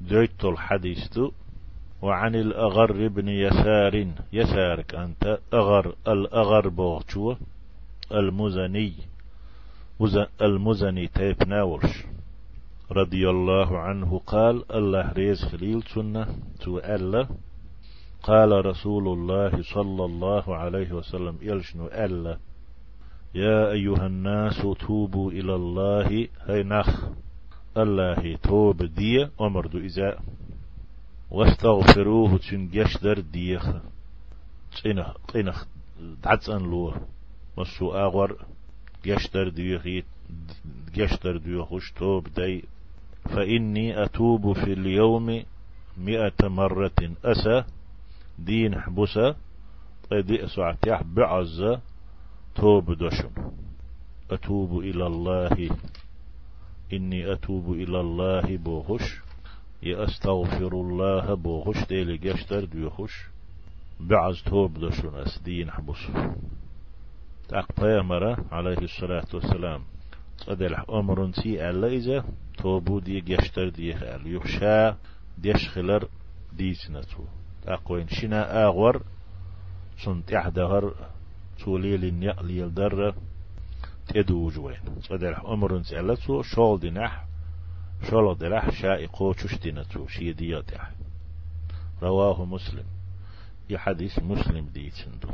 دويت الحديث وعن الأغر بن يسار. يسارك أنت أغر الأغر بوغشو المزني المزني تيب ناولش رضي الله عنه قال الله ريز خليل سنة ألا. قال رسول الله صلى الله عليه وسلم يلشنو ألا. يا أيها الناس توبوا إلى الله هاي نخ الله توب دي أمر إذا واستغفروه تنجشدر ديخ. تنخ تنخ دعتن لو مسو آغور. جشدر ديخ. جشدر ديخوش توب دي. فإني أتوب في اليوم مئة مرة أسى. دين حبسة طيب سعتيح بعز توب دشم أتوب إلى الله. إني أتوب إلى الله بوخش. يأستغفر الله بوخش. ديلي جشتر ديوخش بعز توب دشن أسدين حبس تأق بيامرة عليه الصلاة والسلام. أدل أمر سي ألا إذا توبو دي جشتر دي خال يخشى ديش خلر ديسنتو تاقوين شنا آغور. سنت إحدهر توليل النقل يلدر تدوج وين صدر أمر سألتو شول دينح شول دلح شائقو تشتنتو شي دياتح رواه مسلم. يحديث مسلم ديتندو